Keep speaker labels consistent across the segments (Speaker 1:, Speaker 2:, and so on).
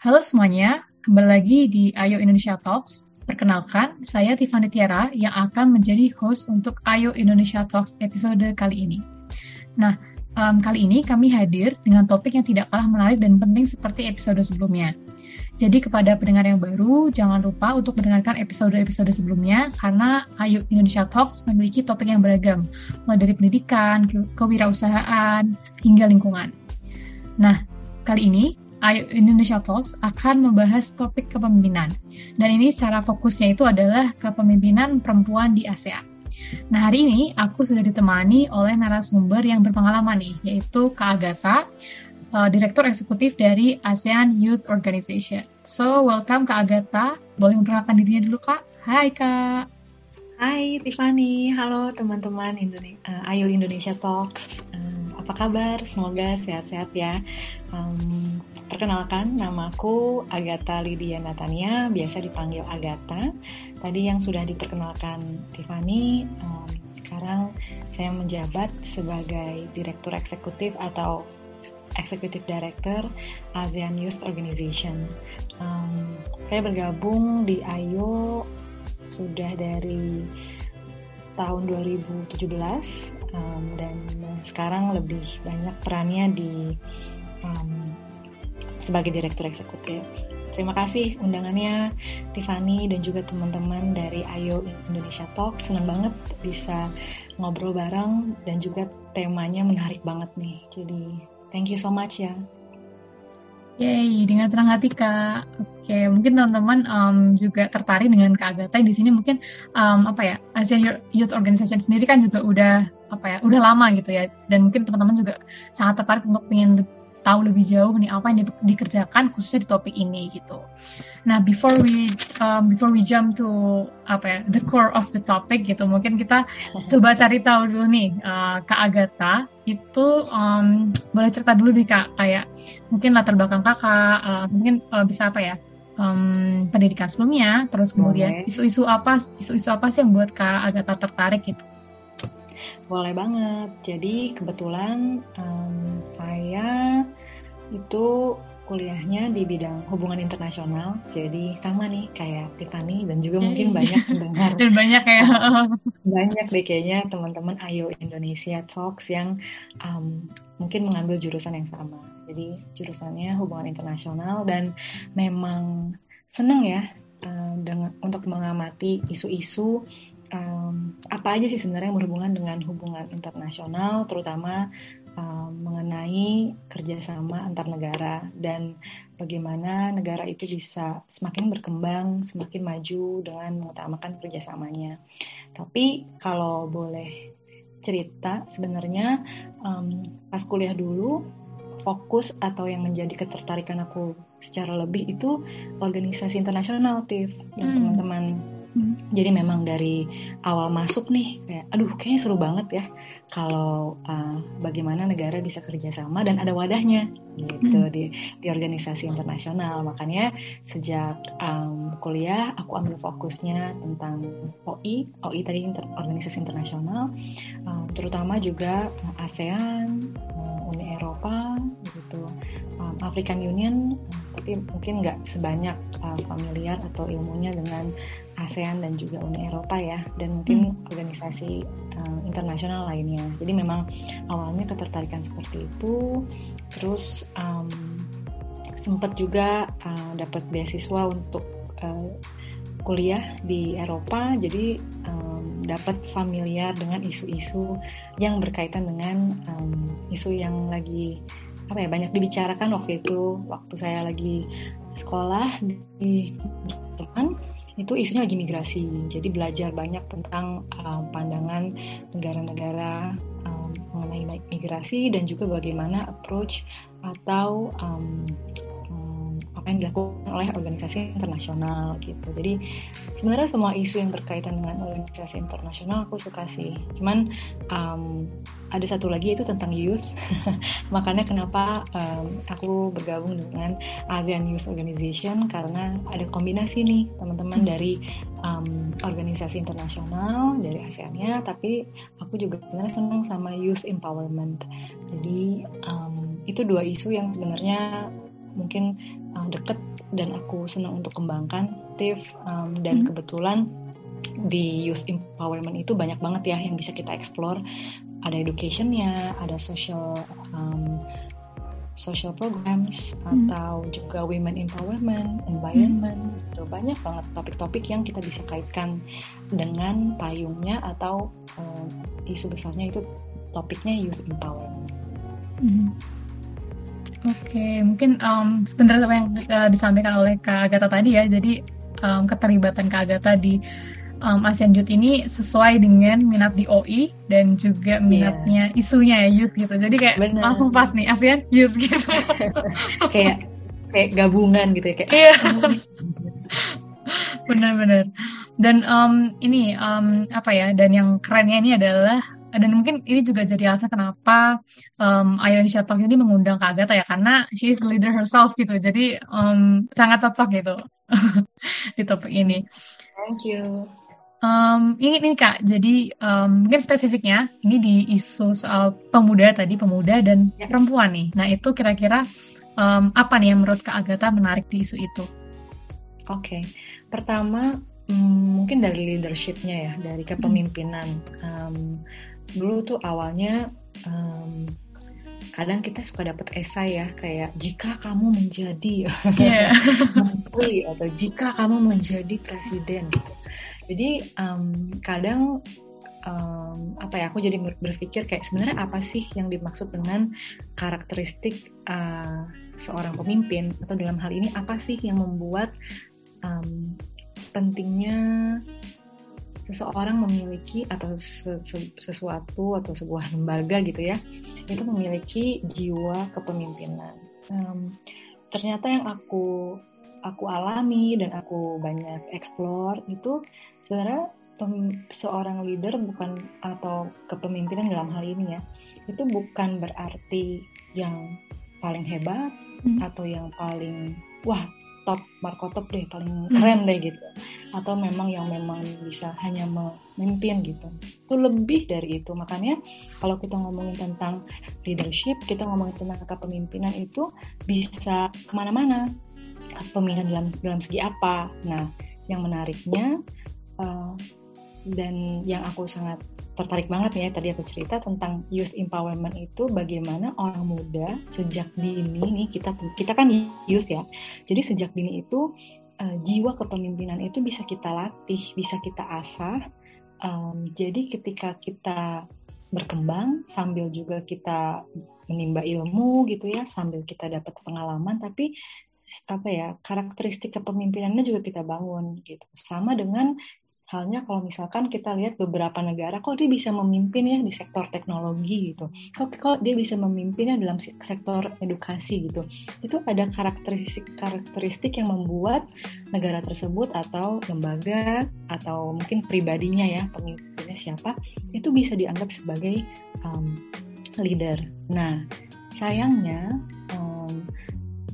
Speaker 1: Halo semuanya, kembali lagi di Ayo Indonesia Talks. Perkenalkan, saya Tiffany Tiara yang akan menjadi host untuk Ayo Indonesia Talks episode kali ini. Nah, um, kali ini kami hadir dengan topik yang tidak kalah menarik dan penting seperti episode sebelumnya. Jadi kepada pendengar yang baru, jangan lupa untuk mendengarkan episode-episode sebelumnya karena Ayo Indonesia Talks memiliki topik yang beragam, mulai dari pendidikan, ke kewirausahaan, hingga lingkungan. Nah, kali ini Indonesia Talks akan membahas topik kepemimpinan. Dan ini secara fokusnya itu adalah kepemimpinan perempuan di ASEAN. Nah, hari ini aku sudah ditemani oleh narasumber yang berpengalaman nih, yaitu Kak Agatha, uh, Direktur Eksekutif dari ASEAN Youth Organization. So, welcome Kak Agatha. Boleh memperkenalkan dirinya dulu, Kak? Hai, Kak.
Speaker 2: Hai, Tiffany. Halo, teman-teman Indone uh, Ayo Indonesia Talks. Um, apa kabar? Semoga sehat-sehat ya. Um, perkenalkan, namaku Agatha Lydia Natania, biasa dipanggil Agatha. Tadi yang sudah diperkenalkan Tiffany, um, sekarang saya menjabat sebagai Direktur Eksekutif atau Executive Director ASEAN Youth Organization. Um, saya bergabung di AYO sudah dari tahun 2017 um, dan sekarang lebih banyak perannya di um, sebagai direktur eksekutif. Terima kasih undangannya Tiffany dan juga teman-teman dari Ayo Indonesia Talk. Senang banget bisa ngobrol bareng dan juga temanya menarik banget nih. Jadi thank you so much ya.
Speaker 1: Yay, dengan senang hati Kak. Oke, mungkin teman-teman um, juga tertarik dengan Kak Agatha di sini mungkin um, apa ya ASEAN Youth Organization sendiri kan juga udah apa ya udah lama gitu ya dan mungkin teman-teman juga sangat tertarik untuk pengen tahu lebih jauh nih apa yang di, dikerjakan khususnya di topik ini gitu. Nah, before we um, before we jump to apa ya the core of the topic gitu, mungkin kita coba cari tahu dulu nih uh, Kak Agatha itu um, boleh cerita dulu nih Kak kayak mungkin latar belakang Kakak, uh, mungkin uh, bisa apa ya um, pendidikan sebelumnya, terus kemudian isu-isu apa isu-isu apa sih yang buat Kak Agatha tertarik gitu?
Speaker 2: Boleh banget. Jadi kebetulan um, saya itu kuliahnya di bidang hubungan internasional. Jadi sama nih kayak Tiffany dan juga mungkin banyak mendengar.
Speaker 1: dan banyak ya.
Speaker 2: banyak deh kayaknya teman-teman Ayo Indonesia Talks yang um, mungkin mengambil jurusan yang sama. Jadi jurusannya hubungan internasional dan memang seneng ya uh, dengan untuk mengamati isu-isu um, apa aja sih sebenarnya yang berhubungan dengan hubungan internasional, terutama um, mengenai kerjasama antar negara dan bagaimana negara itu bisa semakin berkembang, semakin maju dengan mengutamakan kerjasamanya. Tapi kalau boleh cerita, sebenarnya um, pas kuliah dulu fokus atau yang menjadi ketertarikan aku secara lebih itu organisasi internasional, Tiff, yang hmm. teman-teman Hmm. Jadi memang dari awal masuk nih kayak aduh kayaknya seru banget ya kalau uh, bagaimana negara bisa kerjasama dan ada wadahnya gitu hmm. di di organisasi internasional. Makanya sejak um, kuliah aku ambil fokusnya tentang OI, OI tadi inter, organisasi internasional, uh, terutama juga ASEAN, uh, Uni Eropa gitu, um, African Union, tapi mungkin nggak sebanyak uh, familiar atau ilmunya dengan ASEAN dan juga Uni Eropa ya dan mungkin hmm. organisasi uh, internasional lainnya. Jadi memang awalnya ketertarikan seperti itu, terus um, sempat juga uh, dapat beasiswa untuk uh, kuliah di Eropa, jadi um, dapat familiar dengan isu-isu yang berkaitan dengan um, isu yang lagi apa ya banyak dibicarakan waktu itu waktu saya lagi sekolah di Jerman itu isunya lagi migrasi. Jadi belajar banyak tentang um, pandangan negara-negara um, mengenai migrasi dan juga bagaimana approach atau um, yang dilakukan oleh organisasi internasional gitu. Jadi sebenarnya semua isu yang berkaitan dengan organisasi internasional aku suka sih. Cuman um, ada satu lagi itu tentang youth. Makanya kenapa um, aku bergabung dengan ASEAN Youth Organization karena ada kombinasi nih teman-teman dari um, organisasi internasional dari ASEAN-nya, tapi aku juga sebenarnya senang sama youth empowerment. Jadi um, itu dua isu yang sebenarnya mungkin uh, deket dan aku senang untuk kembangkan Tiff um, dan hmm. kebetulan di youth empowerment itu banyak banget ya yang bisa kita explore ada educationnya ada social um, social programs hmm. atau juga women empowerment, environment, hmm. itu banyak banget topik-topik yang kita bisa kaitkan dengan payungnya atau uh, isu besarnya itu topiknya youth empowerment.
Speaker 1: Hmm. Oke, okay. mungkin um, benar apa yang uh, disampaikan oleh Kak Agatha tadi ya. Jadi um, keterlibatan Kak Agatha di um, ASEAN Youth ini sesuai dengan minat di OI dan juga iya. minatnya yeah. isunya ya youth gitu. Jadi kayak Bener. langsung pas nih ASEAN Youth gitu.
Speaker 2: kayak kayak gabungan gitu ya kayak. Iya.
Speaker 1: Benar-benar. Dan um, ini um, apa ya? Dan yang kerennya ini adalah dan mungkin ini juga jadi alasan kenapa um, Indonesia Talk ini mengundang Kak Agatha ya karena she is the leader herself gitu jadi um, sangat cocok gitu di topik ini.
Speaker 2: Thank you.
Speaker 1: Um, ini, ini Kak, jadi um, mungkin spesifiknya ini di isu soal pemuda tadi, pemuda dan ya. perempuan nih. Nah itu kira-kira um, apa nih yang menurut Kak Agatha menarik di isu itu?
Speaker 2: Oke, okay. pertama um, mungkin dari leadershipnya ya, dari kepemimpinan. Um, dulu tuh awalnya um, kadang kita suka dapat esai ya kayak jika kamu menjadi yeah. menteri atau jika kamu menjadi presiden gitu jadi um, kadang um, apa ya aku jadi berpikir kayak sebenarnya apa sih yang dimaksud dengan karakteristik uh, seorang pemimpin atau dalam hal ini apa sih yang membuat um, pentingnya seseorang memiliki atau sesuatu atau sebuah lembaga gitu ya itu memiliki jiwa kepemimpinan um, ternyata yang aku aku alami dan aku banyak explore itu sebenarnya seorang leader bukan atau kepemimpinan dalam hal ini ya itu bukan berarti yang paling hebat hmm. atau yang paling wah top markotop deh paling hmm. keren deh gitu atau memang yang memang bisa hanya memimpin gitu itu lebih dari itu makanya kalau kita ngomongin tentang leadership kita ngomongin tentang kepemimpinan itu bisa ke mana-mana pemilihan dalam dalam segi apa. Nah, yang menariknya uh, dan yang aku sangat tertarik banget ya tadi aku cerita tentang youth empowerment itu bagaimana orang muda sejak dini nih kita kita kan youth ya. Jadi sejak dini itu uh, jiwa kepemimpinan itu bisa kita latih, bisa kita asah. Um, jadi ketika kita berkembang sambil juga kita menimba ilmu gitu ya sambil kita dapat pengalaman tapi apa ya karakteristik kepemimpinannya juga kita bangun gitu sama dengan halnya kalau misalkan kita lihat beberapa negara kok dia bisa memimpin ya di sektor teknologi gitu. Kok kok dia bisa memimpinnya dalam sektor edukasi gitu. Itu ada karakteristik karakteristik yang membuat negara tersebut atau lembaga atau mungkin pribadinya ya pemimpinnya siapa itu bisa dianggap sebagai um, leader. Nah sayangnya um,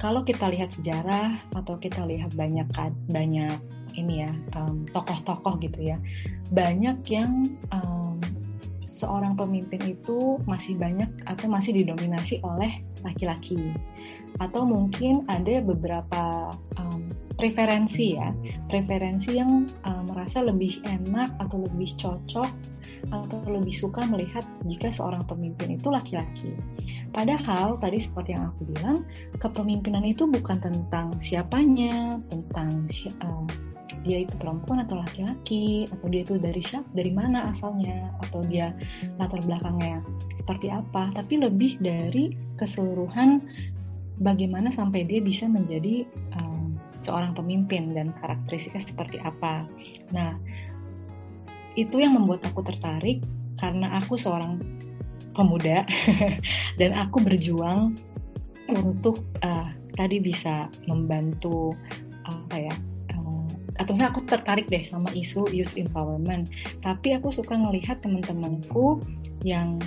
Speaker 2: kalau kita lihat sejarah atau kita lihat banyak banyak ini ya tokoh-tokoh um, gitu ya. Banyak yang um, seorang pemimpin itu masih banyak atau masih didominasi oleh laki-laki. Atau mungkin ada beberapa um, preferensi ya. Preferensi yang um, merasa lebih enak atau lebih cocok atau lebih suka melihat jika seorang pemimpin itu laki-laki. Padahal tadi seperti yang aku bilang, kepemimpinan itu bukan tentang siapanya, tentang uh, dia itu perempuan atau laki-laki, atau dia itu dari siapa, dari mana asalnya, atau dia latar belakangnya seperti apa, tapi lebih dari keseluruhan bagaimana sampai dia bisa menjadi um, seorang pemimpin dan karakteristiknya seperti apa. Nah, itu yang membuat aku tertarik karena aku seorang pemuda dan aku berjuang untuk uh, tadi bisa membantu atau misalnya aku tertarik deh sama isu youth empowerment. Tapi aku suka melihat teman-temanku yang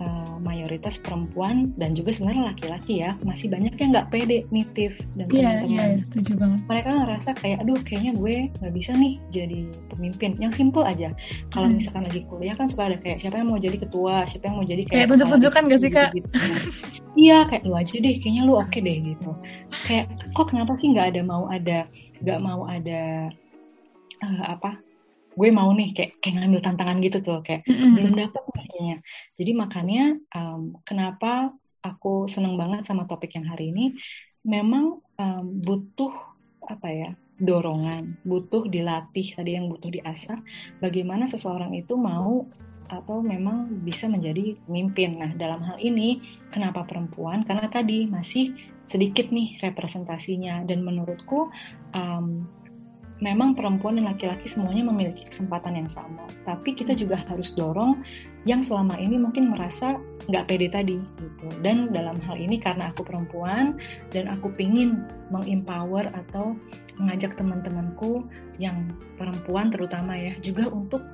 Speaker 2: uh, mayoritas perempuan dan juga sebenarnya laki-laki ya masih banyak yang nggak pede nitif dan
Speaker 1: yeah, teman-teman. Iya, yeah, setuju banget.
Speaker 2: Mereka ngerasa kayak, aduh kayaknya gue nggak bisa nih jadi pemimpin. Yang simple aja. Kalau hmm. misalkan lagi kuliah kan suka ada kayak siapa yang mau jadi ketua, siapa yang mau jadi kayak.
Speaker 1: Kayak tunjuk-tunjukkan gak sih kak?
Speaker 2: Gitu. iya, kayak lu aja deh. Kayaknya lu oke okay deh gitu. Kayak kok kenapa sih nggak ada mau ada nggak mau ada uh, apa gue mau nih kayak kayak ngambil tantangan gitu tuh kayak mm-hmm. belum dapat kayaknya jadi makanya um, kenapa aku seneng banget sama topik yang hari ini memang um, butuh apa ya dorongan butuh dilatih tadi yang butuh diasah bagaimana seseorang itu mau atau memang bisa menjadi pemimpin. Nah, dalam hal ini kenapa perempuan? Karena tadi masih sedikit nih representasinya dan menurutku um, memang perempuan dan laki-laki semuanya memiliki kesempatan yang sama. Tapi kita juga harus dorong yang selama ini mungkin merasa nggak pede tadi gitu. Dan dalam hal ini karena aku perempuan dan aku pingin mengempower atau mengajak teman-temanku yang perempuan terutama ya juga untuk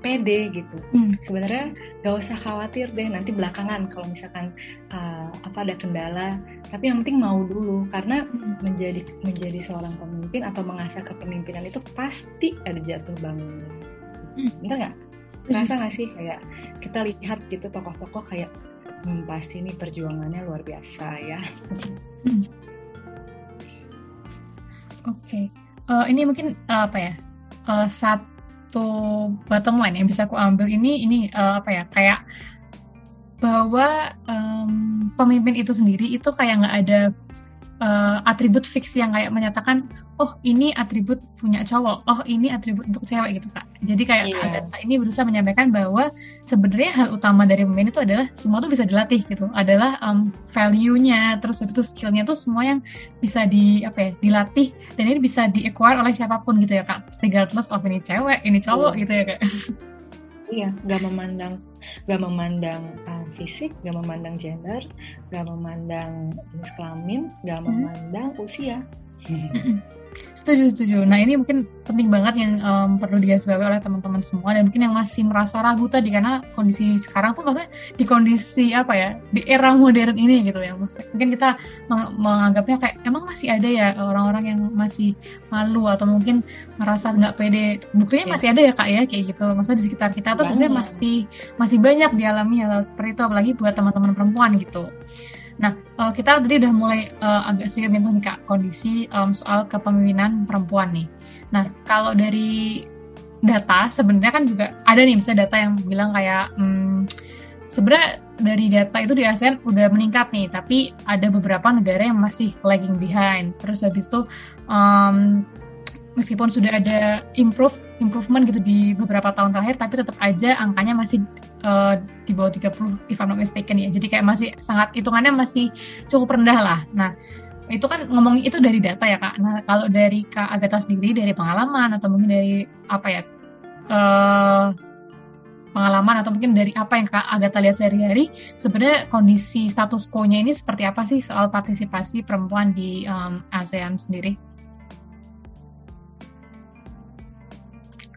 Speaker 2: pede gitu. Hmm. Sebenarnya gak usah khawatir deh nanti belakangan kalau misalkan uh, apa ada kendala, tapi yang penting mau dulu karena hmm. menjadi menjadi seorang pemimpin atau mengasah kepemimpinan itu pasti ada jatuh bangun. Hmm. Bener nggak? Rasa nggak sih kayak kita lihat gitu tokoh-tokoh kayak hmm, pasti ini perjuangannya luar biasa ya. Hmm.
Speaker 1: Oke, okay. uh, eh, ini mungkin uh, apa ya? Uh, satu satu bottom line yang bisa aku ambil ini ini uh, apa ya kayak bahwa um, pemimpin itu sendiri itu kayak nggak ada uh, atribut fix yang kayak menyatakan oh ini atribut punya cowok, oh ini atribut untuk cewek gitu kak. Jadi kayak yeah. Agatha ini berusaha menyampaikan bahwa sebenarnya hal utama dari pemimpin itu adalah semua tuh bisa dilatih gitu, adalah um, value-nya, terus itu skill-nya tuh semua yang bisa di apa ya dilatih dan ini bisa di acquire oleh siapa pun gitu ya kak, regardless of ini cewek, ini cowok yeah. gitu ya kak.
Speaker 2: Iya, nggak memandang nggak memandang uh, fisik, nggak memandang gender, nggak memandang jenis kelamin, nggak hmm. memandang usia.
Speaker 1: Setuju, setuju. Nah ini mungkin penting banget yang um, perlu digarisbawahi oleh teman-teman semua dan mungkin yang masih merasa ragu tadi karena kondisi sekarang tuh maksudnya di kondisi apa ya di era modern ini gitu ya. Mungkin kita meng menganggapnya kayak emang masih ada ya orang-orang yang masih malu atau mungkin merasa nggak pede. Buktinya yeah. masih ada ya kak ya kayak gitu. Maksudnya di sekitar kita tuh sebenarnya masih masih banyak dialami hal seperti itu apalagi buat teman-teman perempuan gitu. Nah, uh, kita tadi udah mulai uh, agak sedikit menyentuh nih Kak, kondisi um, soal kepemimpinan perempuan nih. Nah, kalau dari data sebenarnya kan juga ada nih misalnya data yang bilang kayak hmm, sebenarnya dari data itu di ASEAN udah meningkat nih, tapi ada beberapa negara yang masih lagging behind. Terus habis itu um, meskipun sudah ada improve improvement gitu di beberapa tahun terakhir, tapi tetap aja angkanya masih uh, di bawah 30 if I'm not mistaken ya. Jadi kayak masih sangat hitungannya masih cukup rendah lah. Nah, itu kan ngomong itu dari data ya kak. Nah kalau dari kak Agatha sendiri dari pengalaman atau mungkin dari apa ya uh, pengalaman atau mungkin dari apa yang kak Agatha lihat sehari-hari, sebenarnya kondisi status quo-nya ini seperti apa sih soal partisipasi perempuan di um, ASEAN sendiri?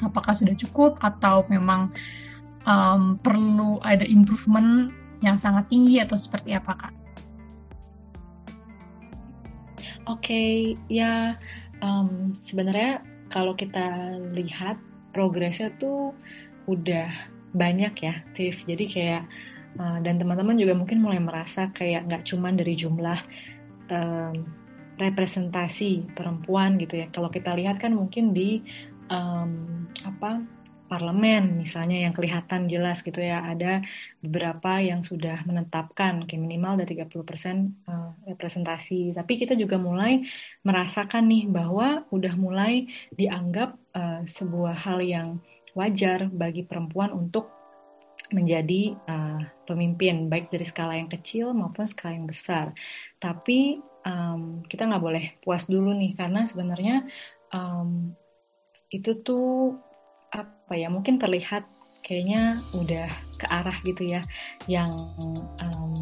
Speaker 1: Apakah sudah cukup atau memang um, perlu ada improvement yang sangat tinggi atau seperti apa kak?
Speaker 2: Oke, okay, ya um, sebenarnya kalau kita lihat progresnya tuh udah banyak ya, Tiff. Jadi kayak uh, dan teman-teman juga mungkin mulai merasa kayak nggak cuma dari jumlah um, representasi perempuan gitu ya. Kalau kita lihat kan mungkin di um, apa parlemen misalnya yang kelihatan jelas gitu ya. Ada beberapa yang sudah menetapkan kayak minimal ada 30% eh, representasi. Tapi kita juga mulai merasakan nih bahwa udah mulai dianggap uh, sebuah hal yang wajar bagi perempuan untuk menjadi uh, pemimpin baik dari skala yang kecil maupun skala yang besar. Tapi um, kita nggak boleh puas dulu nih karena sebenarnya um, itu tuh apa ya mungkin terlihat kayaknya udah ke arah gitu ya yang um,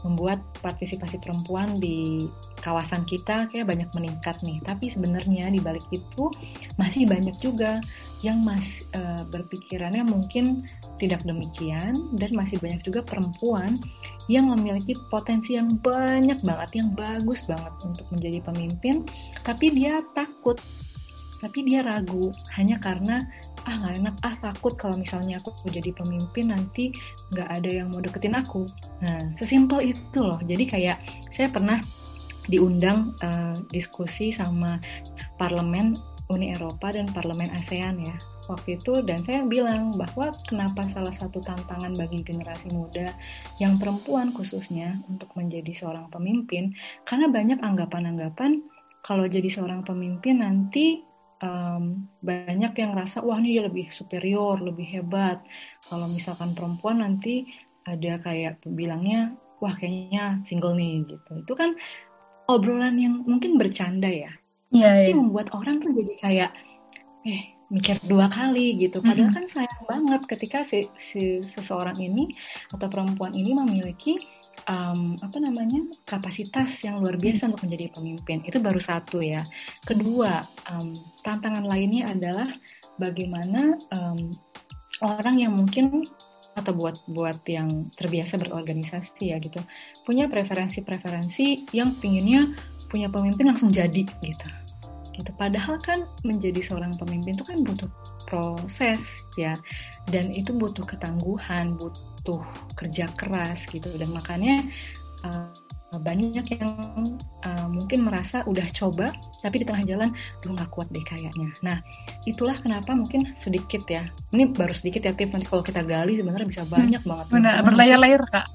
Speaker 2: membuat partisipasi perempuan di kawasan kita kayak banyak meningkat nih. Tapi sebenarnya di balik itu masih banyak juga yang masih uh, berpikirannya mungkin tidak demikian dan masih banyak juga perempuan yang memiliki potensi yang banyak banget, yang bagus banget untuk menjadi pemimpin, tapi dia takut tapi dia ragu hanya karena ah nggak enak. Ah takut kalau misalnya aku jadi pemimpin nanti nggak ada yang mau deketin aku. Nah sesimpel itu loh. Jadi kayak saya pernah diundang uh, diskusi sama parlemen Uni Eropa dan parlemen ASEAN ya waktu itu. Dan saya bilang bahwa kenapa salah satu tantangan bagi generasi muda yang perempuan khususnya untuk menjadi seorang pemimpin karena banyak anggapan-anggapan kalau jadi seorang pemimpin nanti um, banyak yang ngerasa wah ini dia lebih superior, lebih hebat. Kalau misalkan perempuan nanti ada kayak bilangnya wah kayaknya single nih gitu. Itu kan obrolan yang mungkin bercanda ya. Iya. Yeah, yeah. membuat orang tuh jadi kayak eh mikir dua kali gitu. Padahal mm -hmm. kan sayang banget ketika si, si seseorang ini atau perempuan ini memiliki um, apa namanya kapasitas yang luar biasa untuk menjadi pemimpin. Itu baru satu ya. Kedua um, tantangan lainnya adalah bagaimana um, orang yang mungkin atau buat buat yang terbiasa berorganisasi ya gitu punya preferensi-preferensi yang pinginnya punya pemimpin langsung jadi gitu. Gitu. Padahal kan menjadi seorang pemimpin itu kan butuh proses ya. Dan itu butuh ketangguhan butuh kerja keras gitu dan makanya uh, banyak yang uh, mungkin merasa udah coba tapi di tengah jalan belum nggak kuat deh kayaknya. Nah itulah kenapa mungkin sedikit ya. Ini baru sedikit ya tips nanti kalau kita gali sebenarnya bisa hmm, banyak banget.
Speaker 1: Benar berlayar-layar kak.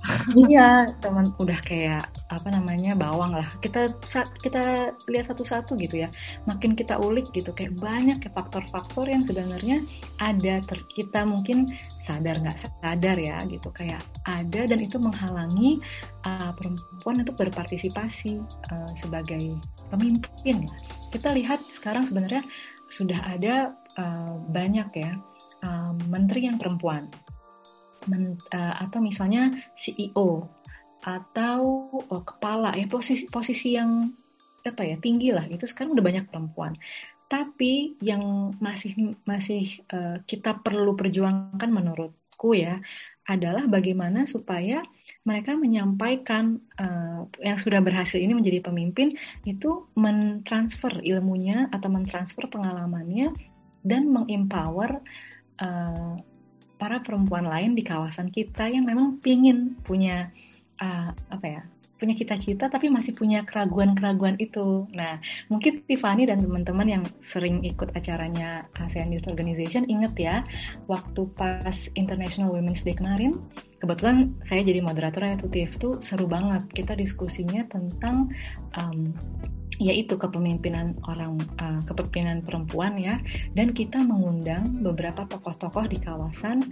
Speaker 2: iya teman udah kayak apa namanya bawang lah. Kita kita lihat satu-satu gitu ya. Makin kita ulik gitu kayak banyak ya faktor-faktor yang sebenarnya ada ter kita mungkin sadar nggak sadar ya gitu kayak ada dan itu menghalangi uh, perempuan untuk berpartisipasi uh, sebagai pemimpin. Kita lihat sekarang sebenarnya sudah ada uh, banyak ya uh, menteri yang perempuan, Men, uh, atau misalnya CEO atau oh, kepala ya posisi posisi yang apa ya tinggi lah itu sekarang udah banyak perempuan. Tapi yang masih masih uh, kita perlu perjuangkan menurutku ya adalah bagaimana supaya mereka menyampaikan uh, yang sudah berhasil ini menjadi pemimpin itu mentransfer ilmunya atau mentransfer pengalamannya dan mengempower uh, para perempuan lain di kawasan kita yang memang pingin punya uh, apa ya punya cita-cita tapi masih punya keraguan-keraguan itu. Nah, mungkin Tiffany dan teman-teman yang sering ikut acaranya ASEAN Youth Organization inget ya, waktu pas International Women's Day kemarin, kebetulan saya jadi moderatornya tuh Tiff tuh seru banget. Kita diskusinya tentang um, yaitu kepemimpinan orang uh, kepemimpinan perempuan ya dan kita mengundang beberapa tokoh-tokoh di kawasan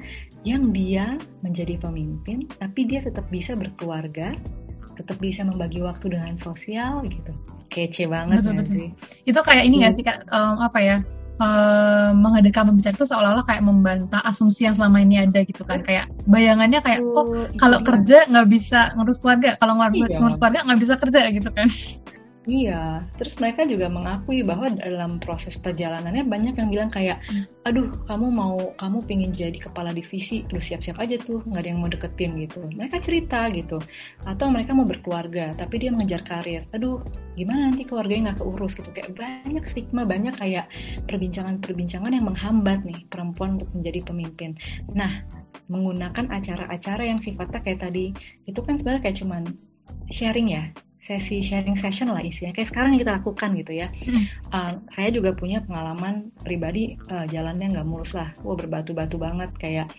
Speaker 2: yang dia menjadi pemimpin tapi dia tetap bisa berkeluarga tetap bisa membagi waktu dengan sosial gitu kece banget betul, betul. sih
Speaker 1: itu kayak ini nggak hmm. sih kak um, apa ya um, menghadirkan pembicara itu seolah-olah kayak membantah asumsi yang selama ini ada gitu kan kayak bayangannya kayak oh, oh kalau iya. kerja nggak bisa ngurus keluarga kalau ngurus, iya. ngurus keluarga nggak bisa kerja gitu kan
Speaker 2: Iya, terus mereka juga mengakui bahwa dalam proses perjalanannya banyak yang bilang kayak, hmm. aduh kamu mau, kamu pengen jadi kepala divisi, lu siap-siap aja tuh, nggak ada yang mau deketin gitu. Mereka cerita gitu, atau mereka mau berkeluarga, tapi dia mengejar karir. Aduh, gimana nanti keluarganya nggak keurus gitu, kayak banyak stigma, banyak kayak perbincangan-perbincangan yang menghambat nih perempuan untuk menjadi pemimpin. Nah, menggunakan acara-acara yang sifatnya kayak tadi, itu kan sebenarnya kayak cuman sharing ya, sesi sharing session lah isinya. Kayak sekarang yang kita lakukan gitu ya. Hmm. uh, saya juga punya pengalaman pribadi uh, jalannya nggak mulus lah. Wah berbatu-batu banget. Kayak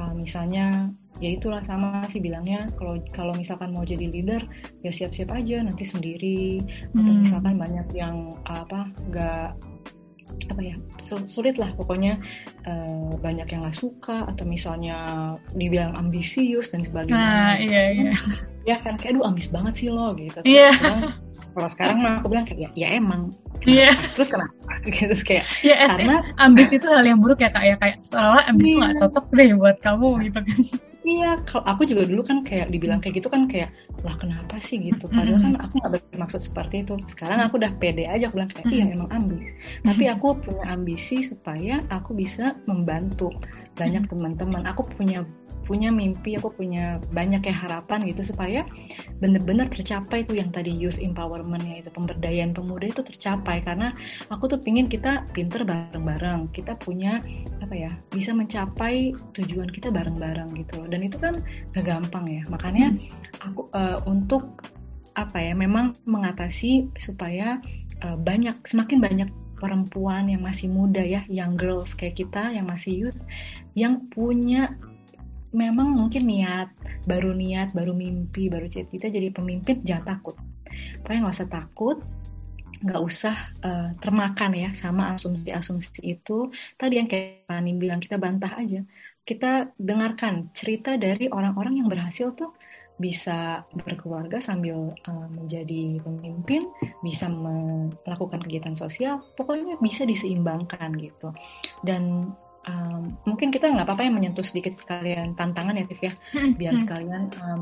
Speaker 2: uh, misalnya ya itulah sama sih bilangnya. Kalau kalau misalkan mau jadi leader ya siap-siap aja nanti sendiri. Hmm. atau misalkan banyak yang apa nggak apa ya sulit lah pokoknya uh, banyak yang nggak suka atau misalnya dibilang ambisius dan sebagainya. Nah,
Speaker 1: iya iya.
Speaker 2: Ya kan kayak aduh ambis banget sih lo gitu. Iya. Yeah. Kalau sekarang mah aku bilang kayak ya, ya emang. Iya. Yeah. Terus kenapa? Gitu Terus kayak
Speaker 1: yeah, karena ambis itu hal yang buruk ya kak ya kayak seolah-olah ambis yeah. tuh nggak iya. cocok deh buat kamu gitu kan.
Speaker 2: Iya, kalau aku juga dulu kan kayak dibilang kayak gitu kan kayak lah kenapa sih gitu. Padahal kan aku nggak bermaksud seperti itu. Sekarang aku udah pede aja, aku bilang kayak iya emang ambis. Tapi aku punya ambisi supaya aku bisa membantu banyak teman-teman. Aku punya punya mimpi, aku punya banyak ya harapan gitu supaya bener-bener tercapai tuh yang tadi youth empowerment ya itu pemberdayaan pemuda itu tercapai. Karena aku tuh pingin kita pinter bareng-bareng, kita punya apa ya bisa mencapai tujuan kita bareng-bareng gitu dan itu kan gak gampang ya. Makanya aku uh, untuk apa ya memang mengatasi supaya uh, banyak semakin banyak perempuan yang masih muda ya, young girls kayak kita yang masih youth, yang punya memang mungkin niat, baru niat, baru mimpi, baru cita-cita jadi pemimpin, jangan takut. Pokoknya nggak usah takut, nggak usah uh, termakan ya sama asumsi-asumsi itu. Tadi yang kayak Pani bilang, kita bantah aja. Kita dengarkan cerita dari orang-orang yang berhasil tuh bisa berkeluarga sambil uh, menjadi pemimpin, bisa melakukan kegiatan sosial, pokoknya bisa diseimbangkan gitu. Dan um, mungkin kita nggak apa-apa yang menyentuh sedikit sekalian tantangan ya Tiff ya hmm, biar hmm. sekalian um,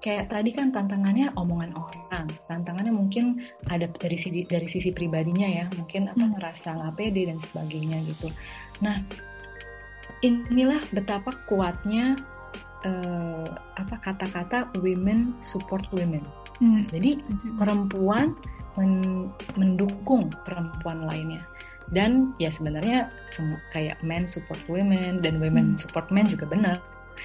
Speaker 2: kayak tadi kan tantangannya omongan orang tantangannya mungkin ada dari sisi dari sisi pribadinya ya mungkin apa hmm. ngerasa nggak pede dan sebagainya gitu nah inilah betapa kuatnya uh, apa kata-kata women support women hmm. jadi perempuan men mendukung perempuan lainnya dan ya sebenarnya kayak men support women dan women hmm. support men juga benar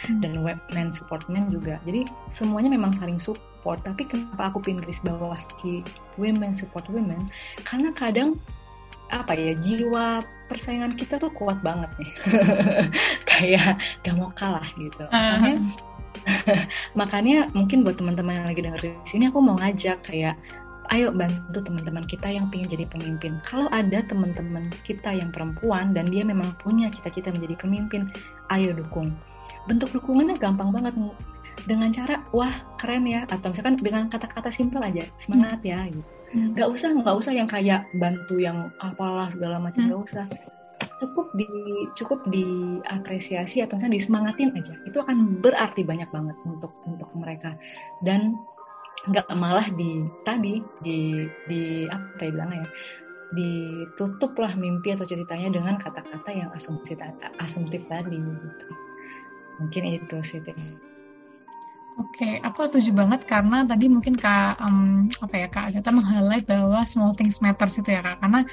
Speaker 2: hmm. dan men support men juga jadi semuanya memang saling support tapi kenapa aku pin garis bawah di women support women karena kadang apa ya jiwa persaingan kita tuh kuat banget nih kayak gak mau kalah gitu makanya makanya mungkin buat teman-teman yang lagi denger di sini aku mau ngajak kayak ayo bantu teman-teman kita yang ingin jadi pemimpin. Kalau ada teman-teman kita yang perempuan dan dia memang punya cita-cita menjadi pemimpin, ayo dukung. Bentuk dukungannya gampang banget dengan cara wah keren ya atau misalkan dengan kata-kata simpel aja semangat hmm. ya gitu. Hmm. Gak usah nggak usah yang kayak bantu yang apalah segala macam hmm. gak usah cukup di cukup diapresiasi atau misalnya disemangatin aja itu akan berarti banyak banget untuk untuk mereka dan nggak malah di tadi di di apa ya bilangnya ya ditutuplah mimpi atau ceritanya dengan kata-kata yang asumsi asumtif tadi gitu. mungkin itu sih
Speaker 1: Oke, okay, aku setuju banget karena tadi mungkin kak um, apa ya kak Agatha meng-highlight bahwa small things matters itu ya kak karena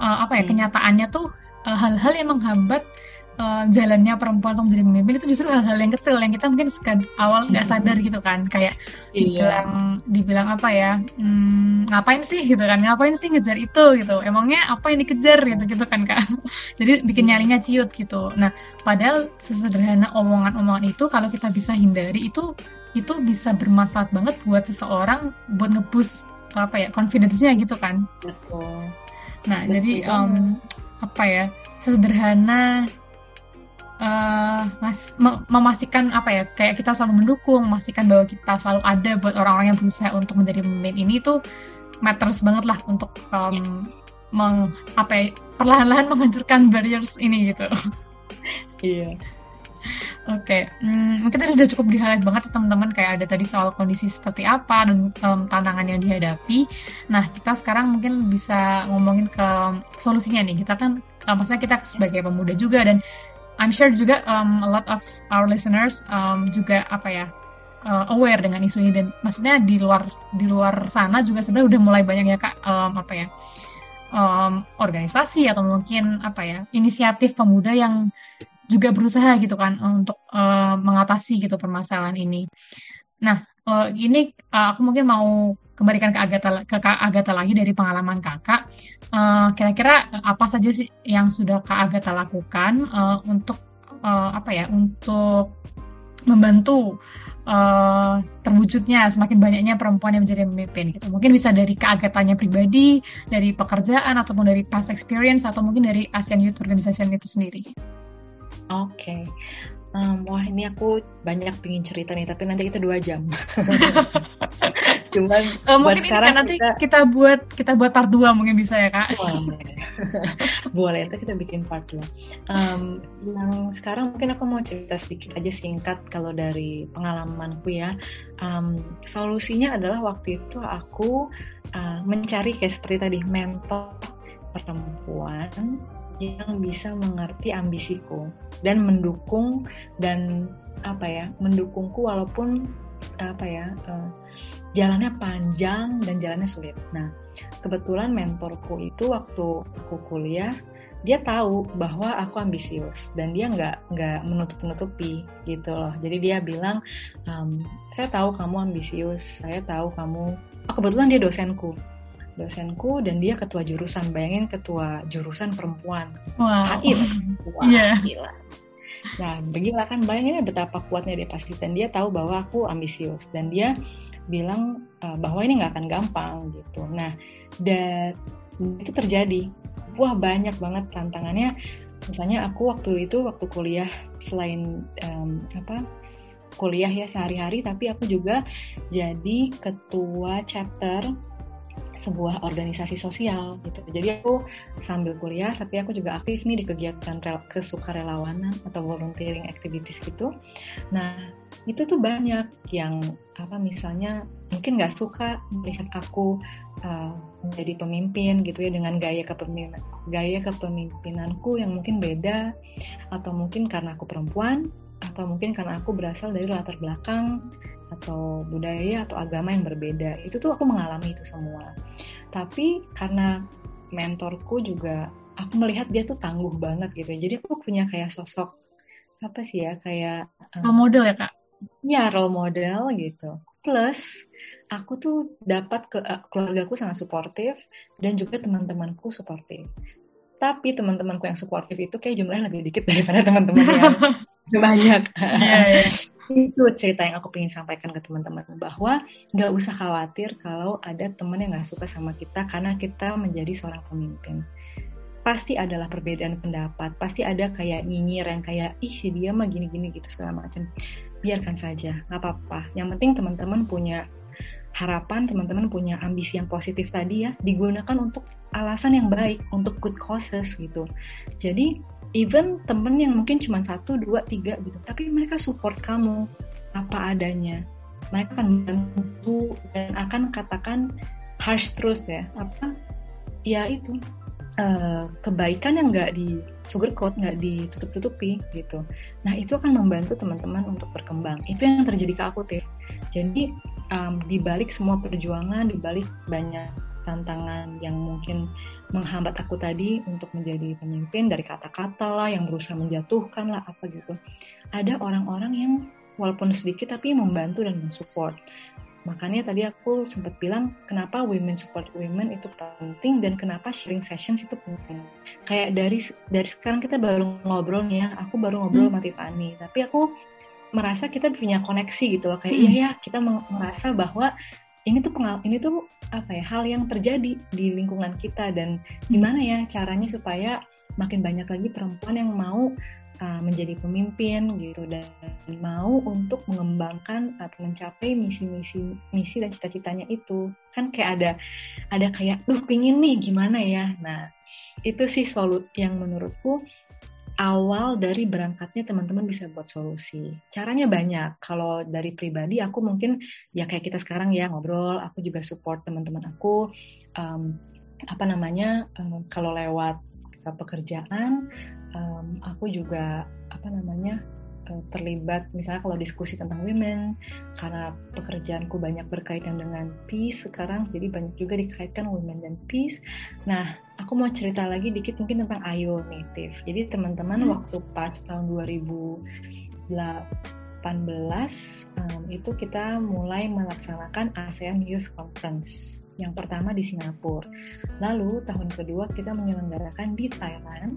Speaker 1: uh, apa ya hmm. kenyataannya tuh eh, hal-hal uh, yang menghambat uh, jalannya perempuan untuk menjadi pemimpin itu justru hal-hal yang kecil yang kita mungkin sekad awal nggak sadar gitu kan kayak iya. dibilang dibilang apa ya hmm, ngapain sih gitu kan ngapain sih ngejar itu gitu emangnya apa yang dikejar gitu gitu kan kak jadi bikin iya. nyalinya ciut gitu nah padahal sesederhana omongan-omongan itu kalau kita bisa hindari itu itu bisa bermanfaat banget buat seseorang buat ngebus apa ya confidence-nya gitu kan Betul. nah Betul. jadi um, apa ya sesederhana uh, mas memastikan apa ya kayak kita selalu mendukung memastikan bahwa kita selalu ada buat orang-orang yang berusaha untuk menjadi pemimpin ini tuh matters banget lah untuk um, yeah. meng apa ya, perlahan-lahan menghancurkan barriers ini gitu.
Speaker 2: Iya.
Speaker 1: Oke, okay. hmm, mungkin tadi udah cukup di highlight banget ya teman-teman kayak ada tadi soal kondisi seperti apa dan um, tantangan yang dihadapi. Nah, kita sekarang mungkin bisa ngomongin ke solusinya nih. Kita kan, uh, maksudnya kita sebagai pemuda juga dan I'm sure juga um, a lot of our listeners um, juga apa ya uh, aware dengan isu ini dan maksudnya di luar di luar sana juga sebenarnya udah mulai banyak ya kak um, apa ya um, organisasi atau mungkin apa ya inisiatif pemuda yang juga berusaha gitu kan untuk uh, mengatasi gitu permasalahan ini. Nah uh, ini uh, aku mungkin mau kembalikan ke Agatha ke Kak Agatha lagi dari pengalaman Kakak. kira kira-kira apa saja sih yang sudah Kak Agatha lakukan uh, untuk uh, apa ya untuk membantu uh, terwujudnya semakin banyaknya perempuan yang menjadi pemimpin gitu. Mungkin bisa dari keagatannya pribadi, dari pekerjaan ataupun dari past experience atau mungkin dari ASEAN Youth Organization itu sendiri.
Speaker 2: Oke. Okay. Um, wah ini aku banyak pingin cerita nih, tapi nanti kita dua jam.
Speaker 1: Cuman uh, buat mungkin sekarang nanti kita... kita buat kita buat part dua mungkin bisa ya kak.
Speaker 2: Wah, Boleh, nanti kita bikin part dua. Um, yang sekarang mungkin aku mau cerita sedikit aja singkat kalau dari pengalamanku ya. Um, solusinya adalah waktu itu aku uh, mencari kayak seperti tadi mentor perempuan yang bisa mengerti ambisiku dan mendukung dan apa ya mendukungku walaupun apa ya uh, jalannya panjang dan jalannya sulit. Nah kebetulan mentorku itu waktu aku kuliah dia tahu bahwa aku ambisius dan dia nggak nggak menutup nutupi gitu loh jadi dia bilang saya tahu kamu ambisius saya tahu kamu oh, kebetulan dia dosenku dosenku dan dia ketua jurusan. Bayangin ketua jurusan perempuan.
Speaker 1: Wow.
Speaker 2: HI wah yeah. gila. Nah begila kan bayangin betapa kuatnya dia pasti dan dia tahu bahwa aku ambisius. Dan dia bilang uh, bahwa ini nggak akan gampang gitu. Nah dan itu terjadi. Wah banyak banget tantangannya. Misalnya aku waktu itu waktu kuliah selain um, apa kuliah ya sehari-hari tapi aku juga jadi ketua chapter sebuah organisasi sosial gitu. Jadi aku sambil kuliah tapi aku juga aktif nih di kegiatan rel kesukarelawanan atau volunteering activities gitu. Nah itu tuh banyak yang apa misalnya mungkin nggak suka melihat aku uh, menjadi pemimpin gitu ya dengan gaya kepemimpinan gaya kepemimpinanku yang mungkin beda atau mungkin karena aku perempuan atau mungkin karena aku berasal dari latar belakang atau budaya atau agama yang berbeda. Itu tuh aku mengalami itu semua. Tapi karena mentorku juga aku melihat dia tuh tangguh banget gitu. Jadi aku punya kayak sosok apa sih ya kayak
Speaker 1: role model ya kak?
Speaker 2: Ya role model gitu. Plus aku tuh dapat ke uh, keluargaku sangat suportif dan juga teman-temanku suportif. Tapi teman-temanku yang suportif itu kayak jumlahnya lebih dikit daripada teman-teman yang banyak. Yeah, yeah itu cerita yang aku ingin sampaikan ke teman-teman bahwa nggak usah khawatir kalau ada teman yang nggak suka sama kita karena kita menjadi seorang pemimpin. Pasti adalah perbedaan pendapat pasti ada kayak nyinyir yang kayak ih si dia mah gini-gini gitu segala macam. Biarkan saja nggak apa-apa. Yang penting teman-teman punya harapan teman-teman punya ambisi yang positif tadi ya digunakan untuk alasan yang baik untuk good causes gitu. Jadi even temen yang mungkin cuma satu dua tiga gitu. Tapi mereka support kamu apa adanya. Mereka akan bantu dan akan katakan harsh truth ya. Apa? Ya itu. Uh, kebaikan yang nggak di sugarcoat nggak ditutup-tutupi gitu. Nah itu akan membantu teman-teman untuk berkembang. Itu yang terjadi ke aku Tif jadi um, di balik semua perjuangan di balik banyak tantangan yang mungkin menghambat aku tadi untuk menjadi pemimpin dari kata-kata lah yang berusaha menjatuhkan lah apa gitu. Ada orang-orang yang walaupun sedikit tapi membantu dan mensupport. Makanya tadi aku sempat bilang kenapa women support women itu penting dan kenapa sharing sessions itu penting. Kayak dari dari sekarang kita baru ngobrol nih ya, aku baru ngobrol hmm. sama Tiffany, tapi aku merasa kita punya koneksi gitu loh kayak hmm. iya ya kita merasa bahwa ini tuh pengal ini tuh apa ya hal yang terjadi di lingkungan kita dan gimana ya caranya supaya makin banyak lagi perempuan yang mau uh, menjadi pemimpin gitu dan mau untuk mengembangkan atau mencapai misi-misi misi dan cita-citanya itu. Kan kayak ada ada kayak duh pingin nih gimana ya? Nah itu sih solut yang menurutku awal dari berangkatnya teman-teman bisa buat solusi. Caranya banyak. Kalau dari pribadi aku mungkin ya kayak kita sekarang ya ngobrol, aku juga support teman-teman aku um, apa namanya um, kalau lewat pekerjaan um, aku juga apa namanya Eh, terlibat misalnya kalau diskusi tentang women karena pekerjaanku banyak berkaitan dengan peace sekarang jadi banyak juga dikaitkan women dan peace. Nah aku mau cerita lagi dikit mungkin tentang Ayo Native. Jadi teman-teman hmm. waktu pas tahun 2018 um, itu kita mulai melaksanakan ASEAN Youth Conference yang pertama di Singapura. Lalu tahun kedua kita menyelenggarakan di Thailand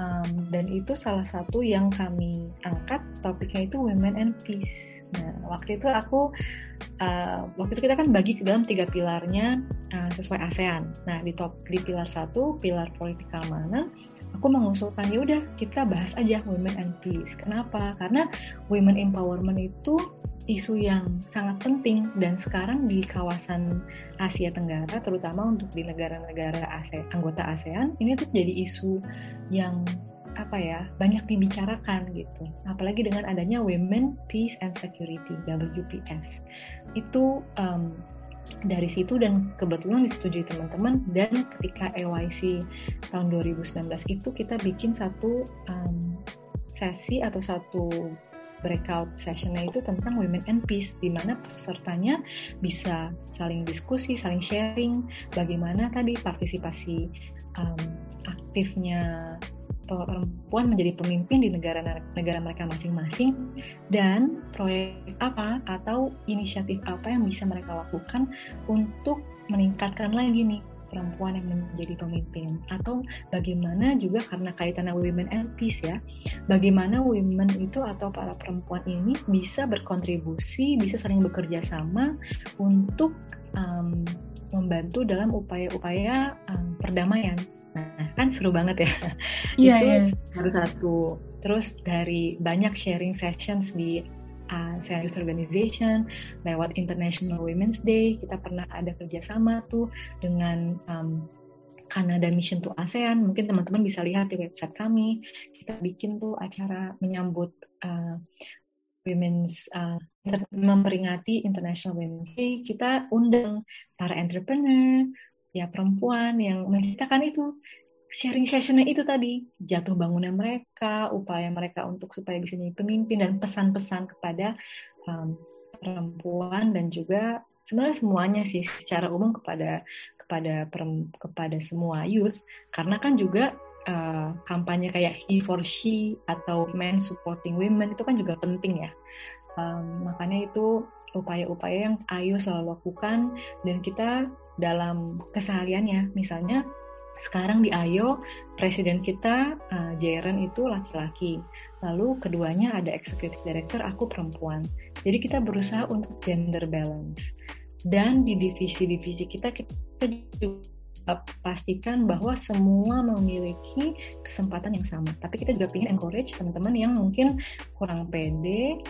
Speaker 2: um, dan itu salah satu yang kami angkat topiknya itu women and peace. Nah waktu itu aku uh, waktu itu kita kan bagi ke dalam tiga pilarnya uh, sesuai ASEAN. Nah di top di pilar satu pilar politik keamanan aku mengusulkan ya udah kita bahas aja women and peace. Kenapa? Karena women empowerment itu isu yang sangat penting dan sekarang di kawasan Asia Tenggara terutama untuk di negara-negara ASEAN, anggota ASEAN ini tuh jadi isu yang apa ya banyak dibicarakan gitu apalagi dengan adanya Women Peace and Security WPS itu um, dari situ dan kebetulan disetujui teman-teman dan ketika EYC tahun 2019 itu kita bikin satu um, sesi atau satu breakout sessionnya itu tentang women and peace di mana pesertanya bisa saling diskusi, saling sharing bagaimana tadi partisipasi um, aktifnya perempuan menjadi pemimpin di negara-negara mereka masing-masing dan proyek apa atau inisiatif apa yang bisa mereka lakukan untuk meningkatkan lagi nih perempuan yang menjadi pemimpin. Atau bagaimana juga karena kaitannya women and peace ya bagaimana women itu atau para perempuan ini bisa berkontribusi bisa saling bekerja sama untuk um, membantu dalam upaya-upaya um, perdamaian Nah, kan seru banget ya.
Speaker 1: Iya,
Speaker 2: itu
Speaker 1: yeah.
Speaker 2: baru satu. Terus dari banyak sharing sessions di uh, Youth Organization lewat International Women's Day, kita pernah ada kerjasama tuh dengan um, Canada Mission to ASEAN. Mungkin teman-teman bisa lihat di website kami. Kita bikin tuh acara menyambut uh, Women's uh, memperingati International Women's Day. Kita undang para entrepreneur, ya perempuan yang menceritakan itu sharing sessionnya itu tadi jatuh bangunnya mereka upaya mereka untuk supaya bisa jadi pemimpin dan pesan-pesan kepada um, perempuan dan juga sebenarnya semuanya sih secara umum kepada kepada kepada semua youth. Karena kan juga uh, kampanye kayak he for she atau men supporting women itu kan juga penting ya. Um, makanya itu upaya-upaya yang Ayu selalu lakukan dan kita dalam kesehariannya. Misalnya sekarang di Ayo presiden kita uh, Jaren itu laki-laki. Lalu keduanya ada executive director, aku perempuan. Jadi kita berusaha untuk gender balance. Dan di divisi-divisi kita kita juga pastikan bahwa semua memiliki kesempatan yang sama. Tapi kita juga ingin encourage teman-teman yang mungkin kurang pede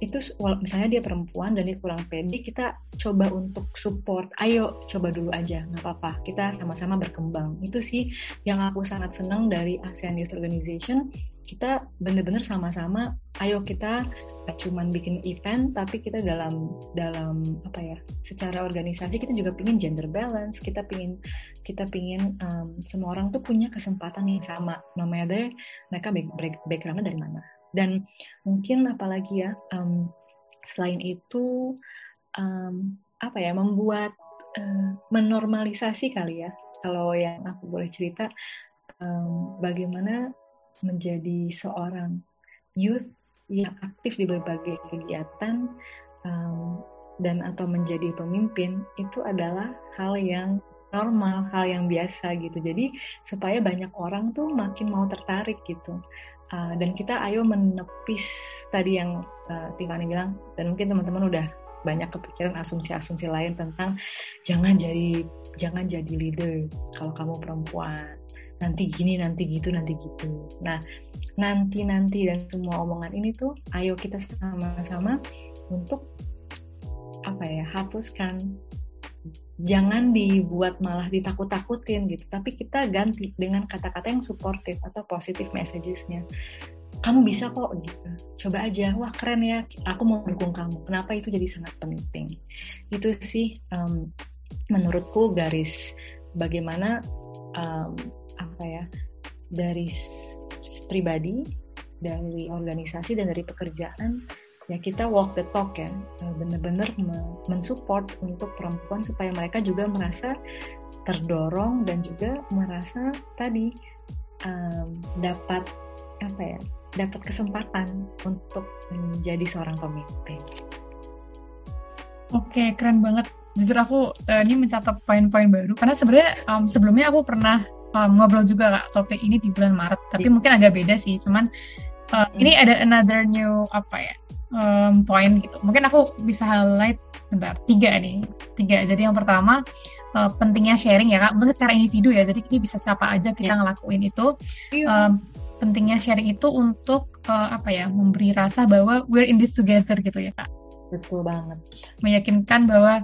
Speaker 2: itu misalnya dia perempuan dan dia kurang pede kita coba untuk support. Ayo coba dulu aja nggak apa-apa. Kita sama-sama berkembang. Itu sih yang aku sangat senang dari ASEAN Youth Organization. Kita bener-bener sama-sama ayo kita cuman bikin event tapi kita dalam dalam apa ya secara organisasi kita juga pingin gender balance. Kita pingin kita pingin um, semua orang tuh punya kesempatan yang sama. No matter mereka backgroundnya dari mana dan mungkin apalagi ya um, selain itu um, apa ya membuat uh, menormalisasi kali ya kalau yang aku boleh cerita um, bagaimana menjadi seorang youth yang aktif di berbagai kegiatan um, dan atau menjadi pemimpin itu adalah hal yang normal, hal yang biasa gitu. Jadi supaya banyak orang tuh makin mau tertarik gitu. Uh, dan kita ayo menepis tadi yang uh, Tiffany bilang. Dan mungkin teman-teman udah banyak kepikiran asumsi-asumsi lain tentang jangan jadi jangan jadi leader kalau kamu perempuan. Nanti gini nanti gitu nanti gitu. Nah nanti nanti dan semua omongan ini tuh ayo kita sama-sama untuk apa ya hapuskan jangan dibuat malah ditakut-takutin gitu tapi kita ganti dengan kata-kata yang supportive atau positive messagesnya. Kamu bisa kok gitu. Coba aja wah keren ya aku mau dukung kamu. Kenapa itu jadi sangat penting? Itu sih um, menurutku garis bagaimana um, apa ya dari pribadi dari organisasi dan dari pekerjaan ya kita walk the talk ya eh, benar-benar mensupport untuk perempuan supaya mereka juga merasa terdorong dan juga merasa tadi um, dapat apa ya dapat kesempatan untuk menjadi seorang pemimpin.
Speaker 1: Oke keren banget jujur aku uh, ini mencatat poin-poin baru karena sebenarnya um, sebelumnya aku pernah um, ngobrol juga kak topik ini di bulan Maret tapi iya. mungkin agak beda sih cuman uh, hmm. ini ada another new apa ya um, poin gitu. Mungkin aku bisa highlight bentar tiga nih tiga. Jadi yang pertama uh, pentingnya sharing ya kak. Mungkin secara individu ya. Jadi ini bisa siapa aja kita yeah. ngelakuin itu. Yeah. Um, pentingnya sharing itu untuk uh, apa ya memberi rasa bahwa we're in this together gitu ya kak.
Speaker 2: betul banget.
Speaker 1: Meyakinkan bahwa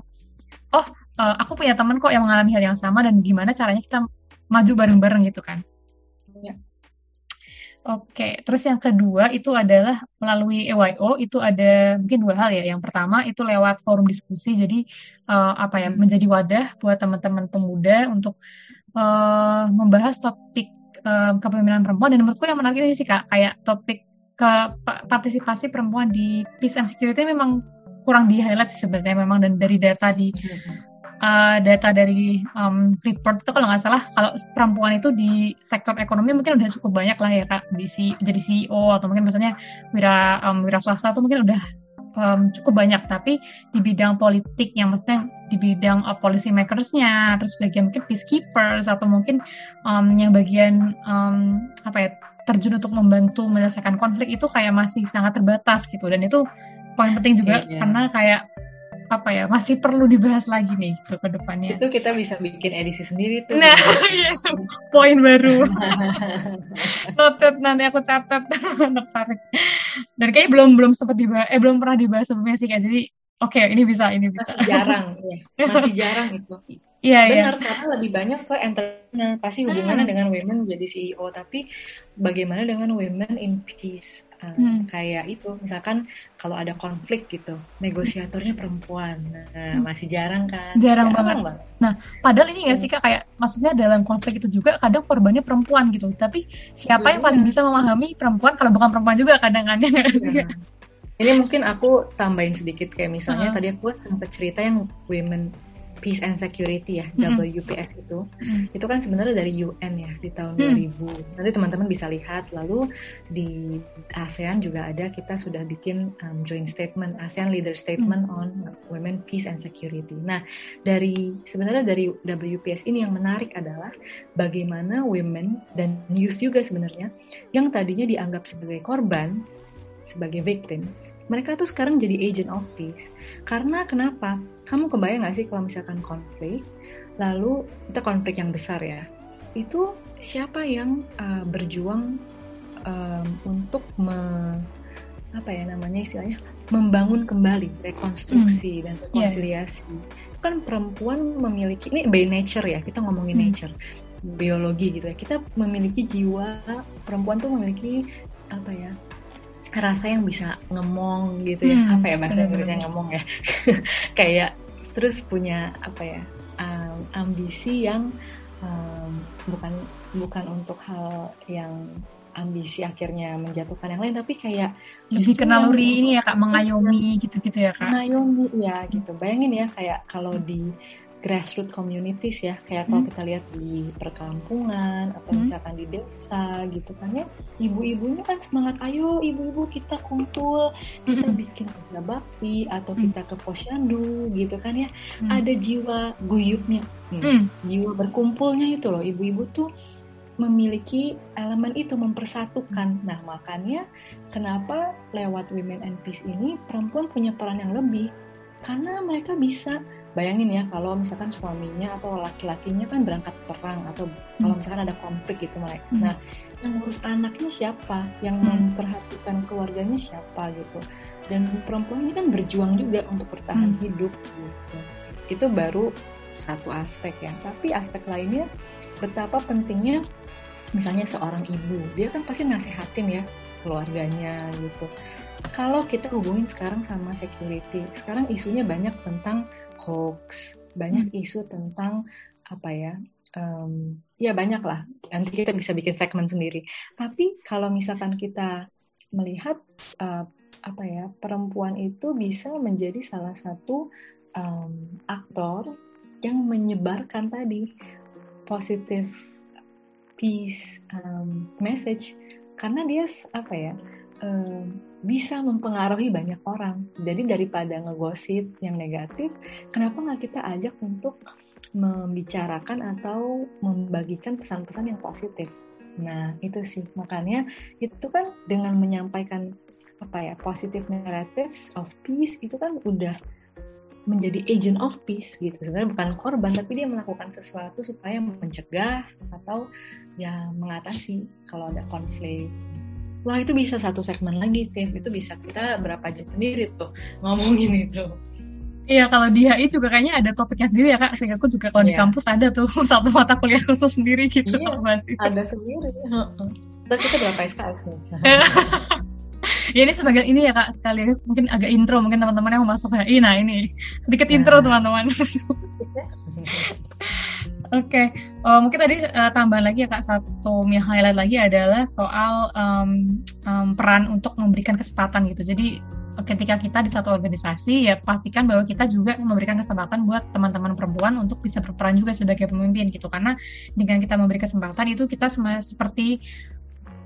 Speaker 1: oh uh, aku punya teman kok yang mengalami hal yang sama dan gimana caranya kita maju bareng-bareng gitu kan. Oke, terus yang kedua itu adalah melalui EYO itu ada mungkin dua hal ya. Yang pertama itu lewat forum diskusi, jadi uh, apa ya hmm. menjadi wadah buat teman-teman pemuda untuk uh, membahas topik uh, kepemimpinan perempuan. Dan menurutku yang menarik ini sih kak, kayak topik ke partisipasi perempuan di peace and security memang kurang di highlight sebenarnya memang dan dari data di uh, data dari um, report itu kalau nggak salah kalau perempuan itu di sektor ekonomi mungkin udah cukup banyak lah ya kak. Di jadi CEO atau mungkin misalnya wira um, wira swasta itu mungkin udah um, cukup banyak. Tapi di bidang politik yang maksudnya di bidang uh, policy makersnya terus bagian mungkin peacekeepers atau mungkin um, yang bagian um, apa ya terjun untuk membantu menyelesaikan konflik itu kayak masih sangat terbatas gitu. Dan itu poin penting juga yeah, yeah. karena kayak apa ya masih perlu dibahas lagi nih gitu ke depannya.
Speaker 2: Itu kita bisa bikin edisi sendiri tuh.
Speaker 1: Nah, iya itu poin baru. Noted nanti aku catat tertarik. Dan kayaknya belum belum sempat dibahas eh belum pernah dibahas sebelumnya sih kayak jadi oke okay, ini bisa ini bisa.
Speaker 2: Masih jarang ya. Masih jarang itu.
Speaker 1: Iya, iya.
Speaker 2: Benar, karena lebih banyak ke entrepreneur. Pasti hubungannya hmm. dengan women jadi CEO, tapi bagaimana dengan women in peace? Uh, hmm. Kayak itu, misalkan kalau ada konflik gitu, negosiatornya perempuan. Nah, hmm. masih jarang kan?
Speaker 1: Jarang, jarang banget. banget. Nah, padahal ini nggak sih kak kayak maksudnya dalam konflik itu juga kadang korbannya perempuan gitu. Tapi siapa hmm. yang paling bisa memahami perempuan kalau bukan perempuan juga kadang-kadang nggak sih? Ya.
Speaker 2: Ini mungkin aku tambahin sedikit kayak misalnya uh. tadi aku sempat cerita yang women Peace and Security ya, mm -hmm. WPS itu. Mm -hmm. Itu kan sebenarnya dari UN ya di tahun mm. 2000. Nanti teman-teman bisa lihat. Lalu di ASEAN juga ada kita sudah bikin um, joint statement ASEAN Leader Statement mm. on Women Peace and Security. Nah, dari sebenarnya dari WPS ini yang menarik adalah bagaimana women dan youth juga sebenarnya yang tadinya dianggap sebagai korban sebagai victims, mereka tuh sekarang jadi agent of peace. Karena kenapa? Kamu kebayang gak sih kalau misalkan konflik, lalu kita konflik yang besar ya, itu siapa yang uh, berjuang um, untuk me, apa ya namanya istilahnya membangun kembali rekonstruksi hmm. dan iya. rekonsiliasi. Yeah. Itu kan perempuan memiliki ini by nature ya kita ngomongin hmm. nature biologi gitu ya kita memiliki jiwa perempuan tuh memiliki apa ya rasa yang bisa ngemong gitu ya. Hmm, apa ya bahasa Inggrisnya ngemong ya? Kayak terus punya apa ya um, ambisi yang um, bukan bukan untuk hal yang ambisi akhirnya menjatuhkan yang lain tapi kayak
Speaker 1: lebih ke naluri ini ya kak mengayomi gitu-gitu ya kak?
Speaker 2: Mengayomi ya gitu. Bayangin ya kayak kalau di grassroots communities ya kayak kalau hmm. kita lihat di perkampungan atau hmm. misalkan di desa gitu kan ya ibu-ibunya kan semangat ayo ibu-ibu kita kumpul kita hmm. bikin kerja bakti atau hmm. kita ke posyandu gitu kan ya hmm. ada jiwa guyupnya hmm. Hmm. jiwa berkumpulnya itu loh ibu-ibu tuh memiliki elemen itu mempersatukan. Nah, makanya kenapa lewat Women and Peace ini perempuan punya peran yang lebih karena mereka bisa bayangin ya kalau misalkan suaminya atau laki-lakinya kan berangkat perang atau hmm. kalau misalkan ada konflik gitu mereka hmm. nah yang ngurus anaknya siapa yang hmm. memperhatikan keluarganya siapa gitu dan perempuan ini kan berjuang juga untuk bertahan hmm. hidup gitu itu baru satu aspek ya tapi aspek lainnya betapa pentingnya misalnya seorang ibu dia kan pasti nasehatin ya keluarganya gitu kalau kita hubungin sekarang sama security sekarang isunya banyak tentang hoax, banyak hmm. isu tentang apa ya, um, ya banyak lah. Nanti kita bisa bikin segmen sendiri. Tapi kalau misalkan kita melihat uh, apa ya, perempuan itu bisa menjadi salah satu um, aktor yang menyebarkan tadi positif peace um, message karena dia apa ya um, bisa mempengaruhi banyak orang. Jadi daripada ngegosip yang negatif, kenapa nggak kita ajak untuk membicarakan atau membagikan pesan-pesan yang positif? Nah itu sih makanya itu kan dengan menyampaikan apa ya positif narratives of peace itu kan udah menjadi agent of peace gitu sebenarnya bukan korban tapi dia melakukan sesuatu supaya mencegah atau ya mengatasi kalau ada konflik wah itu bisa satu segmen lagi tim itu bisa kita berapa jam sendiri tuh ngomongin itu
Speaker 1: Iya, kalau di HI juga kayaknya ada topiknya sendiri ya kak. Sehingga aku juga kalau yeah. di iya. kampus ada tuh satu mata kuliah khusus sendiri gitu.
Speaker 2: Iya, masih. ada sendiri. Tapi kita berapa SKS nih?
Speaker 1: ya ini sebagai ini ya kak sekali mungkin agak intro mungkin teman-teman yang mau masuk HI. Nah ini sedikit nah. intro teman-teman. Oke, okay. uh, mungkin tadi uh, tambahan lagi ya kak satu yang highlight lagi adalah soal um, um, peran untuk memberikan kesempatan gitu. Jadi ketika kita di satu organisasi ya pastikan bahwa kita juga memberikan kesempatan buat teman-teman perempuan untuk bisa berperan juga sebagai pemimpin gitu karena dengan kita memberi kesempatan itu kita seperti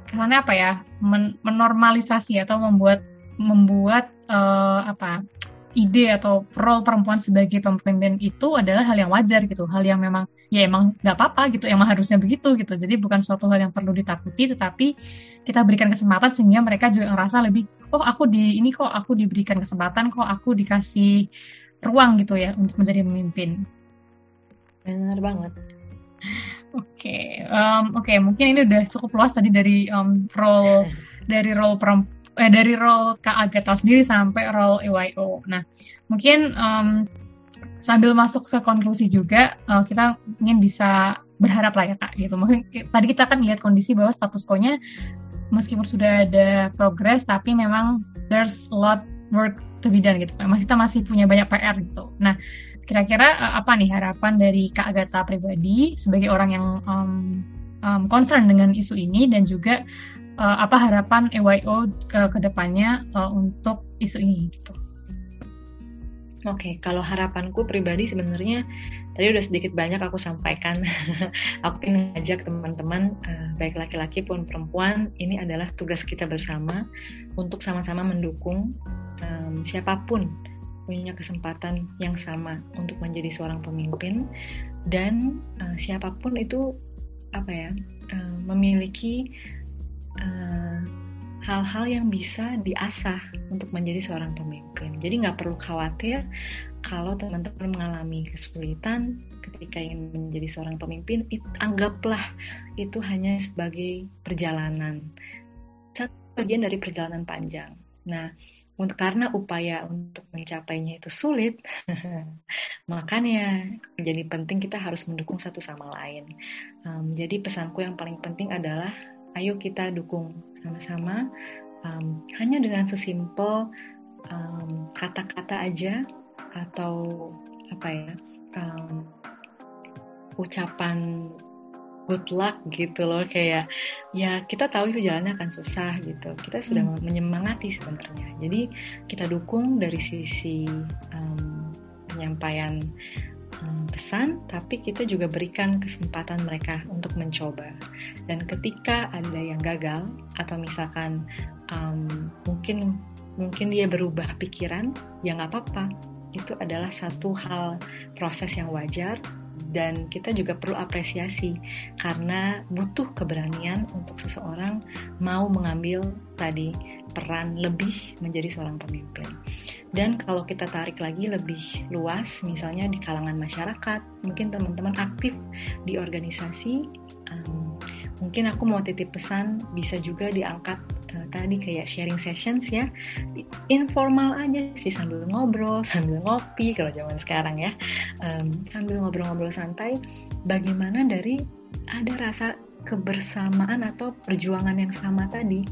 Speaker 1: kesannya apa ya men menormalisasi atau membuat membuat uh, apa ide atau role perempuan sebagai pemimpin itu adalah hal yang wajar gitu, hal yang memang ya emang nggak apa-apa gitu, emang harusnya begitu gitu. Jadi bukan suatu hal yang perlu ditakuti, tetapi kita berikan kesempatan sehingga mereka juga ngerasa lebih, oh aku di ini kok aku diberikan kesempatan, kok aku dikasih ruang gitu ya untuk menjadi pemimpin.
Speaker 2: Benar banget.
Speaker 1: Oke, okay. um, oke okay, mungkin ini udah cukup luas tadi dari um, role dari role perempuan eh, dari role Kak Agatha sendiri sampai role EYO. Nah, mungkin um, sambil masuk ke konklusi juga uh, kita ingin bisa berharap lah ya Kak gitu. Mungkin tadi kita kan lihat kondisi bahwa status quo-nya meskipun sudah ada progres tapi memang there's a lot work to be done gitu. Memang kita masih punya banyak PR gitu. Nah, kira-kira uh, apa nih harapan dari Kak Agatha pribadi sebagai orang yang um, um, concern dengan isu ini dan juga uh, apa harapan EYO ke ke depannya uh, untuk isu ini gitu.
Speaker 2: Oke, okay, kalau harapanku pribadi sebenarnya tadi udah sedikit banyak aku sampaikan. aku ingin mengajak teman-teman, baik laki-laki pun perempuan, ini adalah tugas kita bersama untuk sama-sama mendukung um, siapa pun punya kesempatan yang sama untuk menjadi seorang pemimpin dan uh, siapa pun itu apa ya uh, memiliki Eh, hal-hal uh, yang bisa diasah untuk menjadi seorang pemimpin. Jadi nggak perlu khawatir kalau teman-teman mengalami kesulitan ketika ingin menjadi seorang pemimpin, it, anggaplah itu hanya sebagai perjalanan, satu bagian dari perjalanan panjang. Nah, untuk karena upaya untuk mencapainya itu sulit, makanya menjadi penting kita harus mendukung satu sama lain. Um, jadi pesanku yang paling penting adalah ayo kita dukung sama-sama um, hanya dengan sesimpel kata-kata um, aja atau apa ya um, ucapan good luck gitu loh kayak ya kita tahu itu jalannya akan susah gitu kita sudah hmm. menyemangati sebenarnya jadi kita dukung dari sisi um, penyampaian pesan, tapi kita juga berikan kesempatan mereka untuk mencoba. Dan ketika ada yang gagal atau misalkan um, mungkin mungkin dia berubah pikiran, ya nggak apa-apa. Itu adalah satu hal proses yang wajar dan kita juga perlu apresiasi karena butuh keberanian untuk seseorang mau mengambil tadi peran lebih menjadi seorang pemimpin. Dan kalau kita tarik lagi lebih luas, misalnya di kalangan masyarakat, mungkin teman-teman aktif di organisasi, um, mungkin aku mau titip pesan bisa juga diangkat tadi kayak sharing sessions ya informal aja sih sambil ngobrol sambil ngopi kalau zaman sekarang ya. Um, sambil ngobrol-ngobrol santai bagaimana dari ada rasa kebersamaan atau perjuangan yang sama tadi?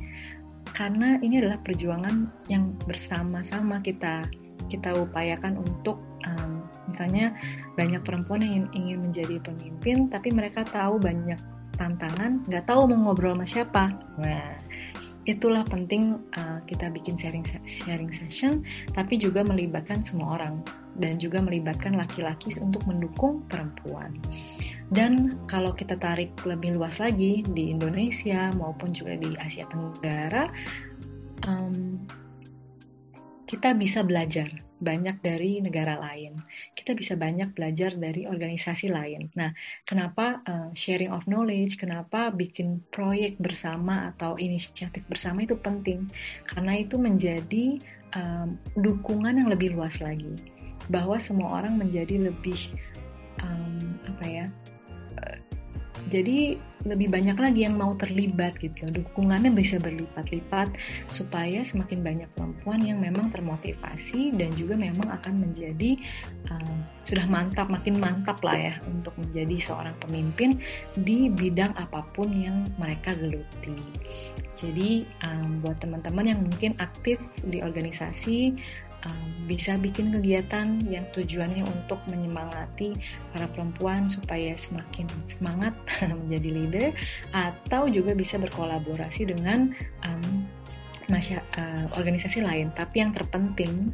Speaker 2: Karena ini adalah perjuangan yang bersama-sama kita kita upayakan untuk um, misalnya banyak perempuan yang ingin, ingin menjadi pemimpin tapi mereka tahu banyak tantangan nggak tahu mau ngobrol sama siapa. Nah itulah penting uh, kita bikin sharing sharing session tapi juga melibatkan semua orang dan juga melibatkan laki-laki untuk mendukung perempuan. Dan kalau kita tarik lebih luas lagi di Indonesia maupun juga di Asia Tenggara, um, kita bisa belajar banyak dari negara lain. Kita bisa banyak belajar dari organisasi lain. Nah, kenapa uh, sharing of knowledge, kenapa bikin proyek bersama atau inisiatif bersama itu penting? Karena itu menjadi um, dukungan yang lebih luas lagi, bahwa semua orang menjadi lebih um, apa ya jadi lebih banyak lagi yang mau terlibat gitu dukungannya bisa berlipat-lipat supaya semakin banyak perempuan yang memang termotivasi dan juga memang akan menjadi uh, sudah mantap makin mantap lah ya untuk menjadi seorang pemimpin di bidang apa pun yang mereka geluti. Jadi um, buat teman-teman yang mungkin aktif di organisasi bisa bikin kegiatan yang tujuannya untuk menyemangati para perempuan supaya semakin semangat menjadi leader atau juga bisa berkolaborasi dengan um, masya, uh, organisasi lain. Tapi yang terpenting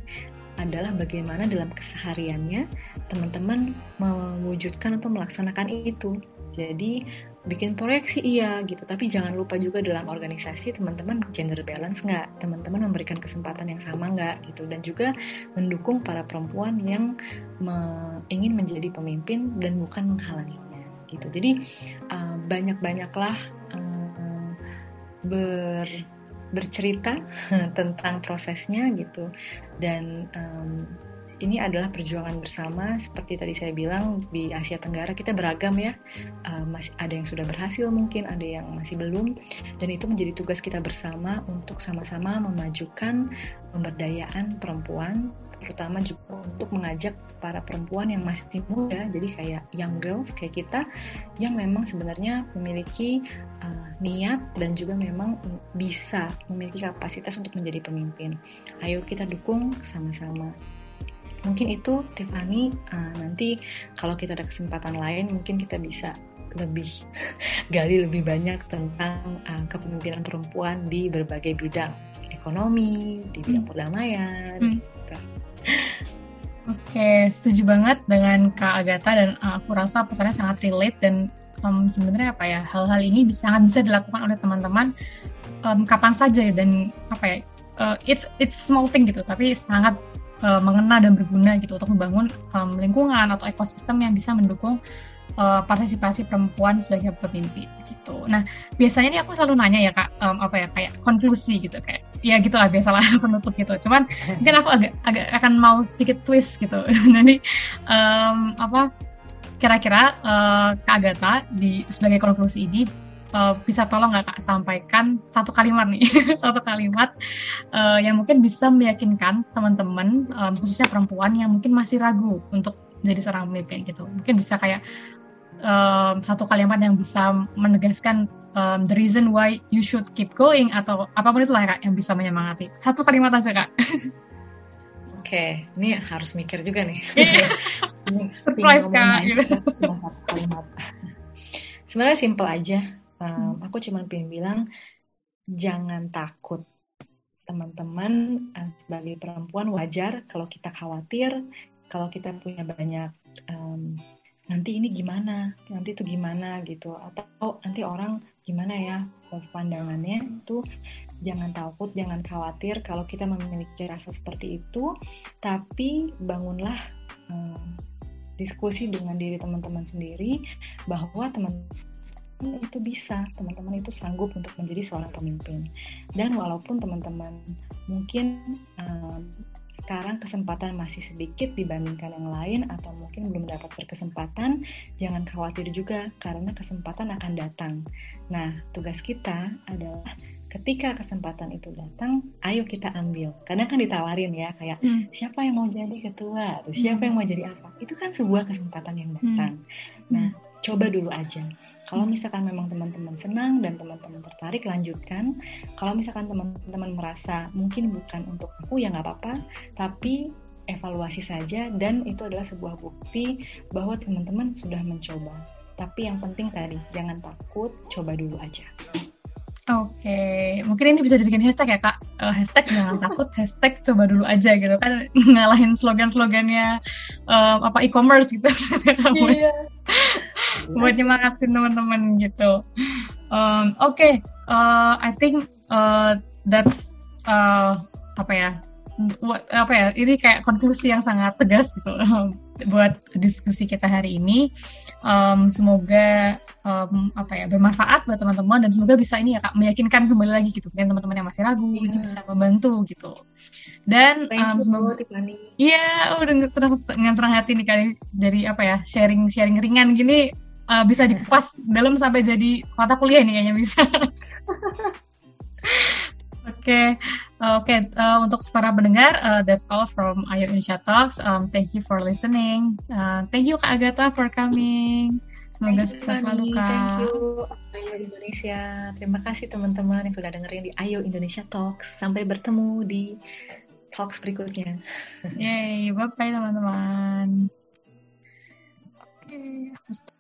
Speaker 2: adalah bagaimana dalam kesehariannya teman-teman mewujudkan atau melaksanakan itu. Jadi bikin proyeksi iya gitu. Tapi jangan lupa juga dalam organisasi teman-teman gender balance nggak? Teman-teman memberikan kesempatan yang sama nggak gitu. Dan juga mendukung para perempuan yang me ingin menjadi pemimpin dan bukan menghalanginya gitu. Jadi uh, banyak-banyaklah uh, ber bercerita tentang prosesnya gitu. Dan um, ini adalah perjuangan bersama seperti tadi saya bilang di Asia Tenggara kita beragam ya. Uh, masih ada yang sudah berhasil mungkin ada yang masih belum. Dan itu menjadi tugas kita bersama untuk sama-sama memajukan pemberdayaan perempuan terutama juga untuk mengajak para perempuan yang masih muda jadi kayak young girls kayak kita yang memang sebenarnya memiliki uh, niat dan juga memang bisa memiliki kapasitas untuk menjadi pemimpin. Ayo kita dukung sama-sama mungkin itu Tiffany uh, nanti kalau kita ada kesempatan lain mungkin kita bisa lebih gali lebih banyak tentang uh, kepemimpinan perempuan di berbagai bidang ekonomi di bidang hmm. perdamaian hmm. gitu.
Speaker 1: Oke, setuju banget dengan Kak Agatha dan uh, aku rasa pesannya sangat relate dan um, sebenarnya apa ya hal-hal ini bisa, sangat bisa dilakukan oleh teman-teman um, kapan saja dan apa ya uh, it's it's small thing gitu tapi sangat uh, mengena dan berguna gitu untuk membangun um, lingkungan atau ekosistem yang bisa mendukung uh, partisipasi perempuan sebagai pemimpin gitu. Nah biasanya ini aku selalu nanya ya kak um, apa ya kayak konklusi gitu kayak ya gitulah biasalah penutup gitu. Cuman mungkin aku agak agak akan mau sedikit twist gitu. Jadi um, apa kira-kira uh, kak di sebagai konklusi ini uh, bisa tolong nggak kak sampaikan satu kalimat nih satu kalimat uh, yang mungkin bisa meyakinkan teman-teman um, khususnya perempuan yang mungkin masih ragu untuk jadi seorang pemimpin gitu mungkin bisa kayak um, satu kalimat yang bisa menegaskan um, the reason why you should keep going atau apa pun itu lah kak yang bisa menyemangati satu kalimat aja kak
Speaker 2: Oke, okay, ini harus mikir juga nih.
Speaker 1: Surprise kak.
Speaker 2: Cuma satu kalimat. Sebenarnya simple aja um, aku cuma pengen bilang jangan takut. Teman-teman uh, sebagai perempuan wajar kalau kita khawatir kalau kita punya banyak um, nanti ini gimana nanti itu gimana gitu. Atau nanti orang gimana ya pandangannya itu jangan takut jangan khawatir kalau kita memiliki rasa seperti itu. Tapi bangunlah um, diskusi dengan diri teman-teman sendiri bahwa teman itu bisa, teman-teman itu sanggup untuk menjadi seorang pemimpin. Dan walaupun teman-teman mungkin um, sekarang kesempatan masih sedikit dibandingkan yang lain atau mungkin belum dapat berkesempatan, jangan khawatir juga karena kesempatan akan datang. Nah, tugas kita adalah ketika kesempatan itu datang, ayo kita ambil. Karena kan ditawarin ya, kayak hmm. siapa yang mau jadi ketua, atau siapa hmm. yang mau jadi apa. Itu kan sebuah kesempatan yang datang. Hmm. Nah, coba dulu aja. Kalau misalkan memang teman-teman senang dan teman-teman tertarik, lanjutkan. Kalau misalkan teman-teman merasa mungkin bukan untuk aku, ya nggak apa-apa. Tapi evaluasi saja dan itu adalah sebuah bukti bahwa teman-teman sudah mencoba. Tapi yang penting tadi, jangan takut, coba dulu aja.
Speaker 1: Oke, okay. mungkin ini bisa dibikin hashtag ya kak. Uh, hashtag jangan takut, hashtag coba dulu aja gitu kan ngalahin slogan-slogannya um, apa e-commerce gitu. Iya. buat nyemangatin teman-teman gitu. Um, Oke, okay. uh, I think uh, that's uh, apa ya apa ya ini kayak konklusi yang sangat tegas gitu buat diskusi kita hari ini um, semoga um, apa ya bermanfaat buat teman-teman dan semoga bisa ini ya kak meyakinkan kembali lagi gitu mungkin teman-teman yang masih ragu yeah. ini bisa membantu gitu dan um, semoga iya oh dengan senang dengan senang hati nih kali dari apa ya sharing sharing ringan gini uh, bisa dikupas dalam sampai jadi mata kuliah nih kayaknya bisa. Oke, okay. Uh, oke okay. uh, untuk para pendengar, uh, that's all from Ayo Indonesia Talks. Um, thank you for listening. Uh, thank you Kak Agatha for coming. Semoga
Speaker 2: thank
Speaker 1: sukses selalu Kak.
Speaker 2: Thank you Ayo Indonesia. Terima kasih teman-teman yang sudah dengerin di Ayo Indonesia Talks. Sampai bertemu di talks berikutnya.
Speaker 1: Yay, bye bye teman-teman. Oke, okay.